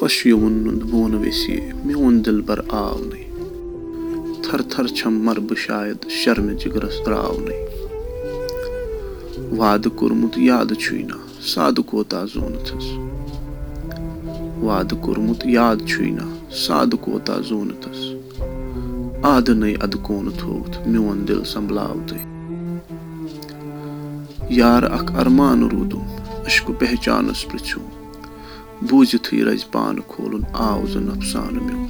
خۄش یِوُن بۄن ویسے میون دِل بر آونٕے تھر تھر چھم مر بہٕ شاید شرمہِ جِگرس درٛاونٕے وادٕ کوٚرمُت یادٕ چھُے نہ سادٕ کوتاہ زوٗنتھس وادٕ کوٚرمُت یاد چھُے نہ سادٕ کوتاہ زوٗنتھس آدٕ نَے اَدٕ کوٗنہٕ تھوٚوُتھ میون دِل سمبلاو تہٕ یارٕ اکھ ارمان روٗدُم عشقہٕ پہچانس پرٛژھِو بوٗزِتھٕے رزِ پانہٕ کھولُن آو زٕ نۄقصانہٕ میون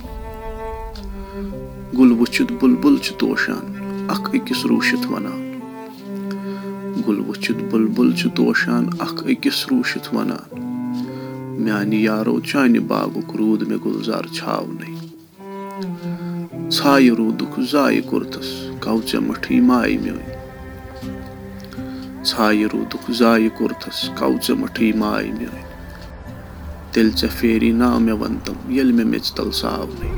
گُل وٕچھِتھ بُلبُل چھِ توشان اکھ أکِس روٗشِتھ وَنان گُل وٕچھِتھ بُلبُل چھِ توشان اکھ أکِس روٗشِتھ وَنان میانہِ یارو چانہِ باغُک روٗد مےٚ گُلزار چھاونٕے ژھایہِ روٗدُکھ زایہِ کوٚرتھس گو ژےٚ مٔٹھٕے ژھایہِ روٗدُکھ زایہِ کوٚرتھس گو ژےٚ مٔٹھٕے مایہِ میٲنۍ تیٚلہِ ژےٚ پھیری نا مےٚ وَن تم ییٚلہِ مےٚ میژِ تل ساونٕے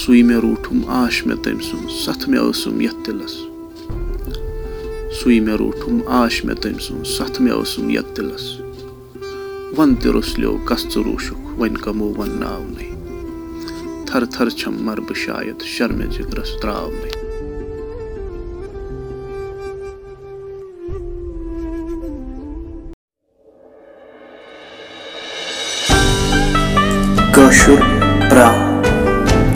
سُے مےٚ روٗٹھُم آش مےٚ تٔمۍ سُنٛد سَتھ مےٚ ٲسٕم یَتھ دِلس سُے مےٚ روٗٹھُم آش مےٚ تٔمۍ سُنٛد سَتھ مےٚ ٲسٕم یَتھ دِلس وَن تہِ روٚسلیو کَس ژٕ روٗشُکھ وۄنۍ کَمو وَنناونٕے تھر تھر چھم مر بہٕ شاید شرمہِ جِگرس تراونٕے شُر brown.